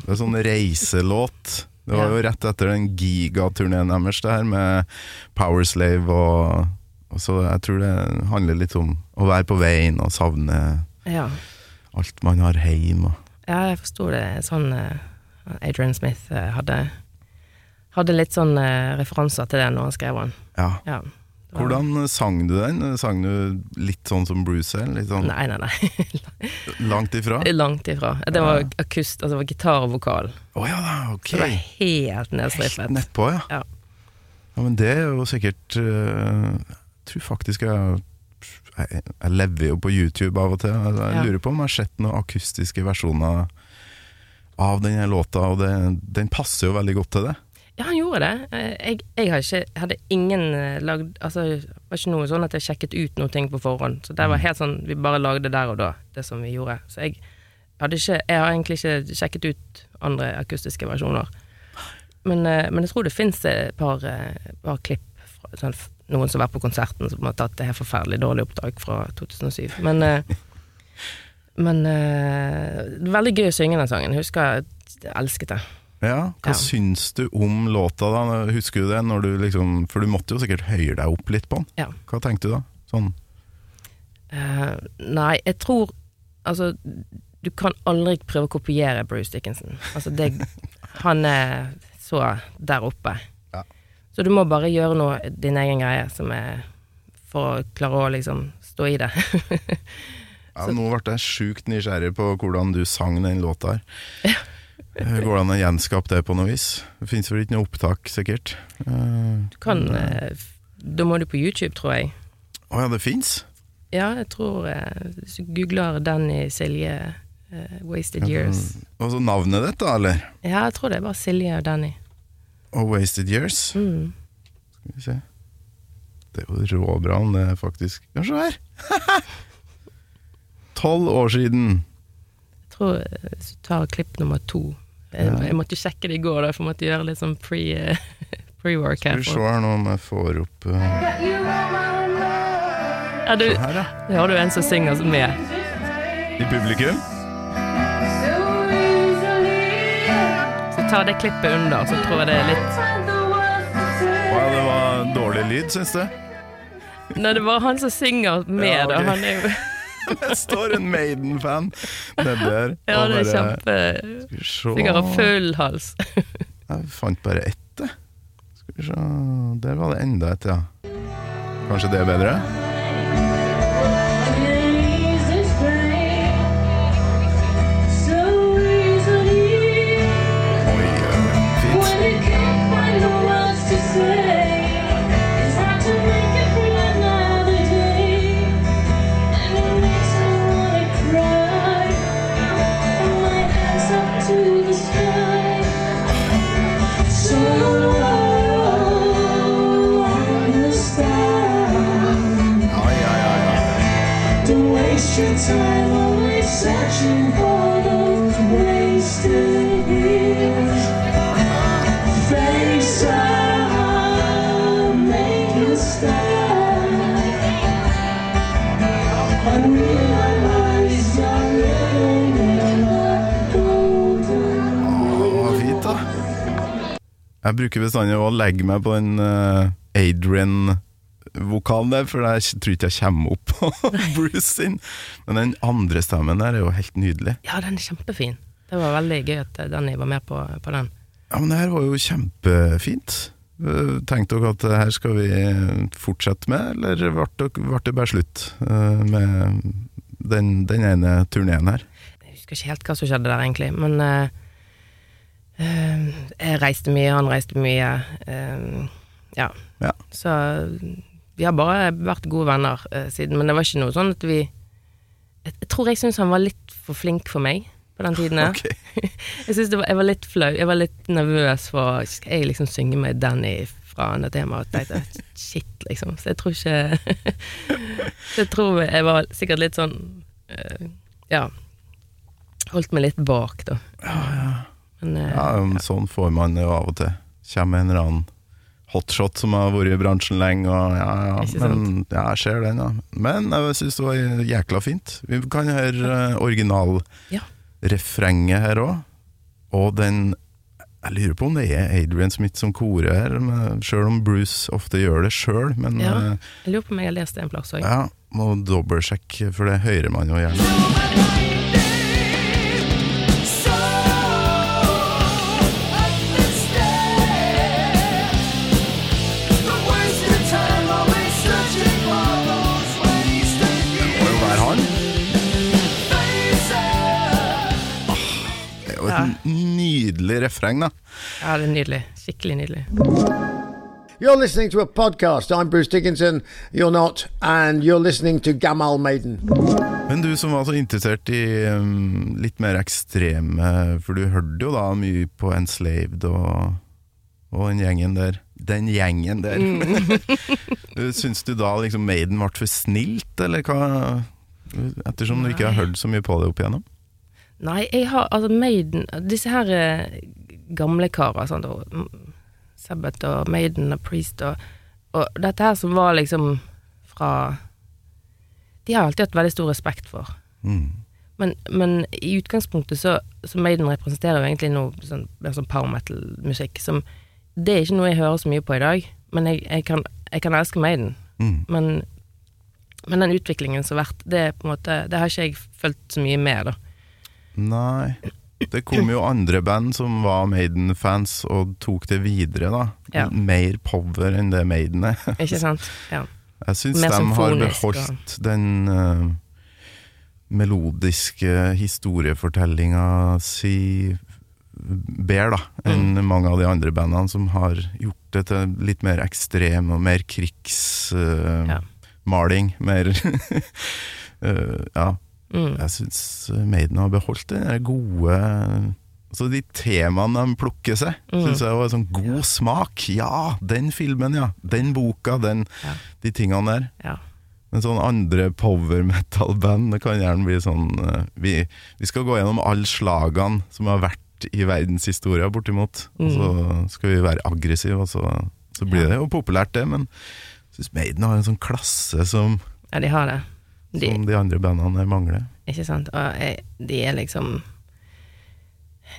Det er sånn reiselåt. Det var jo rett etter den gigaturneen deres, det her med Powerslave og, og Så jeg tror det handler litt om å være på veien og savne ja. alt man har hjemme. Ja, jeg forsto det sånn eh, Adrian Smith eh, hadde Hadde litt sånn eh, referanser til det når han skrev den. Ja. Ja. Hvordan sang du den? Sang du litt sånn som Bruce? Hale? Sånn Nei, nei, nei. langt ifra? Langt ifra. Det var akust, altså det var gitar og vokal. Oh, ja ok. Så det var helt nedstrippet. Nedpå, ja. Ja. Ja, Men det er jo sikkert øh, Jeg tror faktisk jeg jeg, jeg lever jo på YouTube av og til. Jeg, jeg lurer på om jeg har sett noen akustiske versjoner av denne låta, og det, den passer jo veldig godt til det. Ja, han gjorde det. Eh, Jeg, jeg hadde, ikke, hadde ingen eh, lagd Altså, det var ikke noe sånn at jeg sjekket ut noe ting på forhånd. Så det var helt sånn Vi bare lagde der og da, det som vi gjorde. Så jeg hadde ikke Jeg har egentlig ikke sjekket ut andre akustiske versjoner. Men, eh, men jeg tror det fins et par, par klipp fra sånn, noen som har vært på konserten som har tatt det her forferdelig dårlige opptak fra 2007. Men Men veldig gøy å synge den sangen. Husker jeg elsket det. Ja, Hva Ja. syns du om låta, da? Husker du det? Når du liksom, for du måtte jo sikkert høye deg opp litt på den. Ja. Hva tenkte du da? Sånn Uh, nei, jeg tror Altså, du kan aldri prøve å kopiere Bruce Dickinson. Altså, det Han er så der oppe. Ja. Så du må bare gjøre noe din egen greie, som er For å klare å liksom stå i det. Ja, nå ble jeg sjukt nysgjerrig på hvordan du sang den låta her. Eh, Går det an å gjenskape det på noe vis? Det fins vel ikke noe opptak, sikkert? Eh, Du kan eh, f- Da må du på YouTube, tror jeg. Å ja, det fins? Ja, jeg tror eh, Hvis du googler Danny Silje uh, 'Wasted Years' Og så navnet ditt, da, eller? Ja, jeg tror det er bare Silje og Danny. Og Wasted Years? Mm. Skal vi se. Det er jo råbra om det faktisk Ja, se her! Tolv år siden. Jeg tror eh, hvis du tar klipp nummer to Jeg, Ja. jeg måtte jo sjekke det i går, da, for jeg måtte gjøre litt sånn pre, eh, pre-work Skal her. vi se her nå om jeg får opp uh... Ja, du, Her, ja. har du en som synger med. I publikum. Så ta det klippet under, så tror jeg det er litt ja, det var dårlig lyd, syns du? Nei, det var han som synger med, Ja, okay. da. Han er jo Det står en Maiden-fan nedi der. Ja, det er kjempe Synger av full hals. Jeg fant bare ett, jeg. Skal vi se Der var det enda et, ja. Kanskje det er bedre? Your always searching for those wasted years. Face up, make a stand. Unrealized, I'm living in a golden Å, fint, da. Jeg bruker bestandig å legge meg på den eh, Adrian-vokalen der, for jeg tror ikke jeg kommer opp på Bruce sin. Men den andre stemmen der er jo helt nydelig. Ja, den er kjempefin. Det var veldig gøy at eh, Danny var med på, på den. Ja, men det her var jo kjempefint. Eh, Tenkte dere at her skal vi fortsette med, eller ble det, ble det bare slutt eh, med den, den ene turneen her? Jeg husker ikke helt hva som skjedde der, egentlig, men eh, jeg reiste mye, han reiste mye. Uh, ja. Ja. Så vi har bare vært gode venner eh, siden, men det var ikke noe sånn at vi Jeg, jeg tror jeg syns han var litt for flink for meg på den tiden. her. Ok. Jeg syns jeg var litt flau, jeg var litt nervøs for Skal jeg liksom synge med Danny fra temaet? Og tenkte shit, liksom. Så jeg tror ikke Så jeg tror jeg var sikkert litt sånn eh, Ja. Holdt meg litt bak, da. Men eh, Ja, men sånn får man jo av og til. Kommer en eller annen hotshot som har vært i bransjen lenge, og ja, ja, men ja, jeg ser den, ja. Men jeg syns det var jækla fint. Vi kan høre uh, originalrefrenget Ja. her òg. Og den Jeg lurer på om det er Adrian Smith som korer her, sjøl om Bruce ofte gjør det sjøl. Ja. eh, jeg lurer på om jeg har lest det en plass òg. ja, må dobbeltsjekke, for det hører man jo gjerne. Nydelig refreng, da. Ja, det er nydelig. Skikkelig nydelig. You're listening to a podcast. I'm Bruce Dickinson. You're not. And you're listening to Gamal Maiden. Men du som var så interessert i um, litt mer ekstreme For du hørte jo da mye på Enslaved og, og den gjengen der. Den gjengen der. Syns du da liksom Maiden ble for snilt, eller hva? Ettersom du ikke har hørt så mye på det opp igjennom? Nei, jeg har altså Maiden Disse her eh, gamle karer, sånn Sabbath og Maiden og Priest og, og dette her som var liksom fra De har alltid hatt veldig stor respekt for. Mm. Men, men i utgangspunktet så, så Maiden representerer jo egentlig noe sånn, sånn power metal-musikk som Det er ikke noe jeg hører så mye på i dag, men jeg, jeg, kan, jeg kan elske Maiden. Mm. Men, men den utviklingen som har vært, det, måte, det har ikke jeg fulgt så mye med, da. Nei. Det kom jo andre band som var Maiden-fans og tok det videre, da. Ja. Mer power enn det Maiden er. Ikke sant? Ja. Jeg syns de har beholdt den uh, melodiske historiefortellinga si bedre, da, enn Mm. mange av de andre bandene som har gjort det til litt mer ekstrem og mer krigsmaling. Ja. mer uh, Ja. Mm. Jeg syns Maiden har beholdt den gode Altså De temaene de plukker seg, Mm. syns jeg var sånn god smak. Ja, den filmen, ja. Den boka, den, Ja. de tingene der. Ja. Men sånn andre power metal-band, det kan gjerne bli sånn eh, vi, vi skal gå gjennom alle slagene som har vært i verdenshistoria, bortimot. Og så skal vi være aggressive, og så, så blir Mm. Ja. det jo populært, det. Men jeg syns Maiden har en sånn klasse som, ja, de har det. De, som de andre bandene mangler. Ikke sant? Og jeg, de er liksom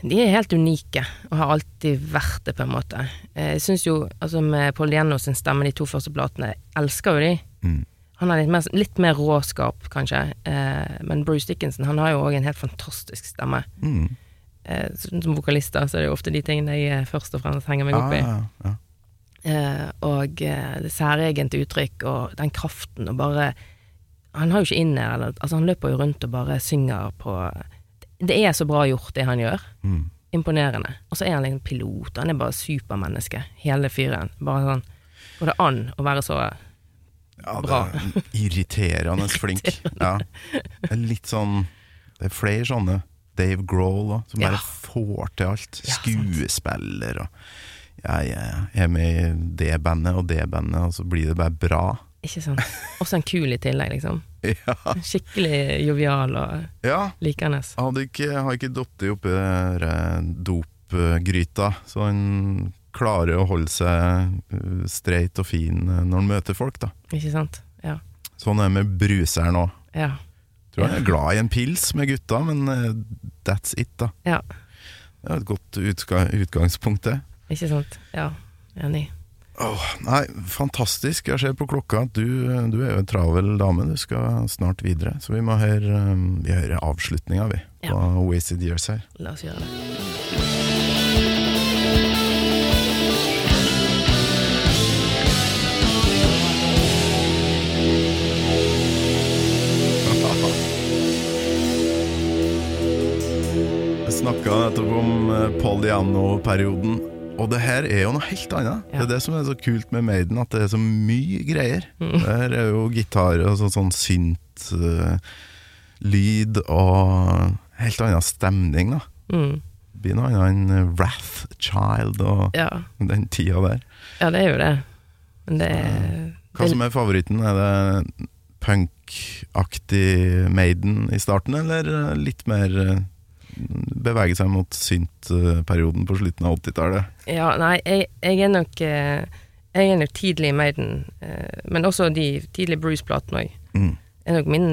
De er helt unike, og har alltid vært det, på en måte. Jeg syns jo, altså med Paul Jenno sin stemme, de to første platene, elsker jo de. Mm. Han har litt mer, litt mer råskap, kanskje, eh, men Bruce Dickinson han har jo òg en helt fantastisk stemme. Mm. Eh, som vokalist da, så er det jo ofte de tingene jeg eh, først og fremst henger meg opp i. Ja, ja. Eh, og eh, det særegent uttrykk og den kraften og bare Han har jo ikke inne eller Altså, han løper jo rundt og bare synger på Det er så bra gjort, det han gjør. Mm. Imponerende. Og så er han liksom pilot. Han er bare supermenneske, hele fyren. Bare sånn Går det an å være så Ja, Bra. er irriterende flink. Ja. Det er litt sånn Det er flere sånne. Dave Grohl òg, som Ja. bare får til alt. Ja. Skuespiller og jeg, jeg er med i det bandet og det bandet, og så blir det bare bra. Ikke sant? Også en kul i tillegg, liksom. Ja. Skikkelig jovial og ja. likende. Hadde ikke, har ikke datt oppi eh, dopgryta, så han klarer å holde seg eh, streit og fin eh, når han møter folk, da. Ikke sant? Ja. Sånn er det med bruseren òg. Ja. Tror han er glad i en pils med gutta, men that's it, da. ja. Det er et godt utgangspunkt, det. Ikke sant? Ja. Enig. Oh, nei, fantastisk. Jeg ser på klokka at du, du, er jo en travel dame. Du skal snart videre. Så vi må høre, um, vi hører avslutninga, vi. På ja. Wasted Years her. La oss gjøre det. Jeg snakka nettopp om eh, Paul Diano-perioden. Og det her er jo noe helt annet. Ja. Det er det som er så kult med Maiden, at det er så mye greier. Det her er jo gitar og sånn, sånn synt eh, lyd og helt annen stemning, da. Mm. Det blir noe annet enn Wrath Child og Ja. den tida der. ja, det er jo det. Men det er Hva som er favoritten? Er det punkaktig Maiden i starten, eller eh, litt mer eh, bevege seg mot synt-perioden på slutten av 80-tallet? Ja, nei, jeg, jeg er nok eh, Jeg er nok tidlig i Maiden, eh, men også de tidlige Bruce-platene òg. Mm. Er nok min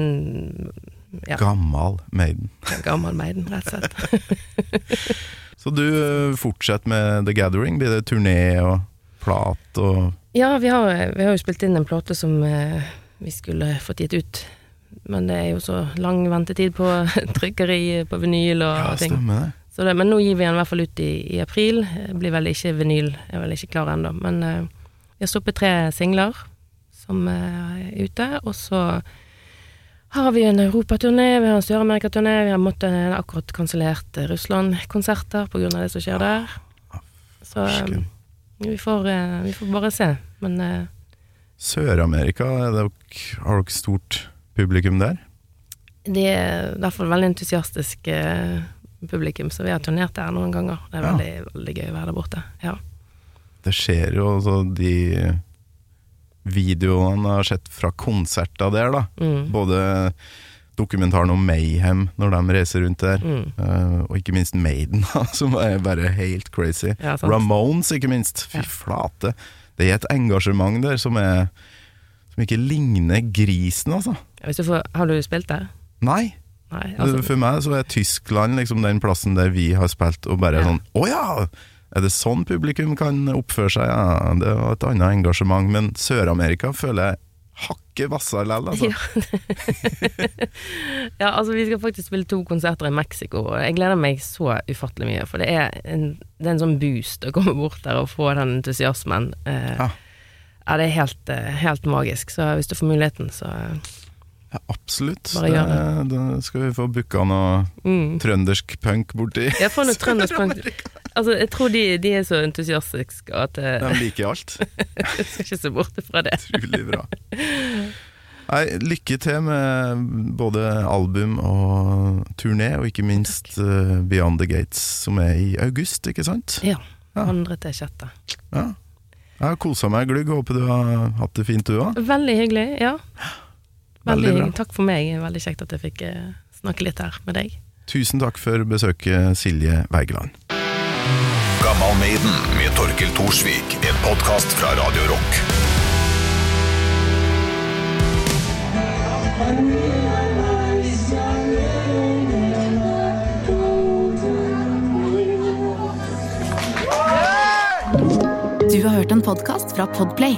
ja, Gammal Maiden. gammel Maiden, rett og slett. Så du eh, fortsetter med The Gathering? Blir det turné og plat og Ja, vi har, vi har jo spilt inn en plate som vi skulle fått gitt ut. Men det er jo så lang ventetid på trykkeri, på vinyl og Ja, ting. stemmer det. Så det. Men nå gir vi den i hvert fall ut i, i april. Jeg blir vel ikke vinyl, jeg er vel ikke klar ennå. Men eh, vi har sluppet tre singler som eh, er ute. Og så har vi en europaturné, vi har en Sør-Amerika-turné. Vi har måttet eh, akkurat kansellert eh, Russland-konserter pga. det som skjer der. Så eh, vi får, eh, vi får bare se. Men eh, Sør-Amerika, er har dere stort publikum der? det er i hvert fall veldig entusiastisk eh, publikum, så vi har turnert der noen ganger. Det er Ja. veldig, veldig gøy å være der borte. Ja. Det skjer jo altså de videoene jeg har sett fra konserter der, da. Mm. Både dokumentaren om Mayhem når de reiser rundt der, Mm. eh, og ikke minst Maiden, da, som er bare helt crazy. Ja. Ramones, ikke minst. Fy flate. Det er et engasjement der som er Som ikke ligner grisen, altså. Hvis du får, har du spilt der? Nei. Nei, altså, For meg så er Tyskland liksom den plassen der vi har spilt, og bare Ja. sånn Å ja! Er det sånn publikum kan oppføre seg? Ja, det var et annet engasjement. Men Sør-Amerika føler jeg hakket hvassere likevel, altså. Ja. ja, altså vi skal faktisk spille to konserter i Mexico, og jeg gleder meg så ufattelig mye, for det er en, det er en sånn boost å komme bort der og få den entusiasmen. Eh, Ja. ja. det er helt, eh, helt magisk, så hvis du får muligheten, så Ja, absolutt. Bare gjør det. Skal vi få booka noe mm. trøndersk punk borti. Jeg får noe trøndersk punk. Altså, jeg tror de, de er så entusiastiske at eh, De liker alt. jeg skal ikke se bort fra det. Utrolig bra. Nei, lykke til med både album og turné, og ikke minst eh, Beyond the Gates, som er i august, ikke sant? Ja. Ja. Andre til sjette. Ja. Jeg har kosa meg glugg, håper du har hatt det fint du òg. Veldig hyggelig, ja. Veldig Veldig, bra. takk for meg. Veldig kjekt at jeg fikk eh, snakke litt her med deg. Tusen takk for besøket, Silje Wergeland. Gammal Maiden med Torkel Thorsvik. En podkast fra Radio Rock. Du har hørt en podcast fra Podplay.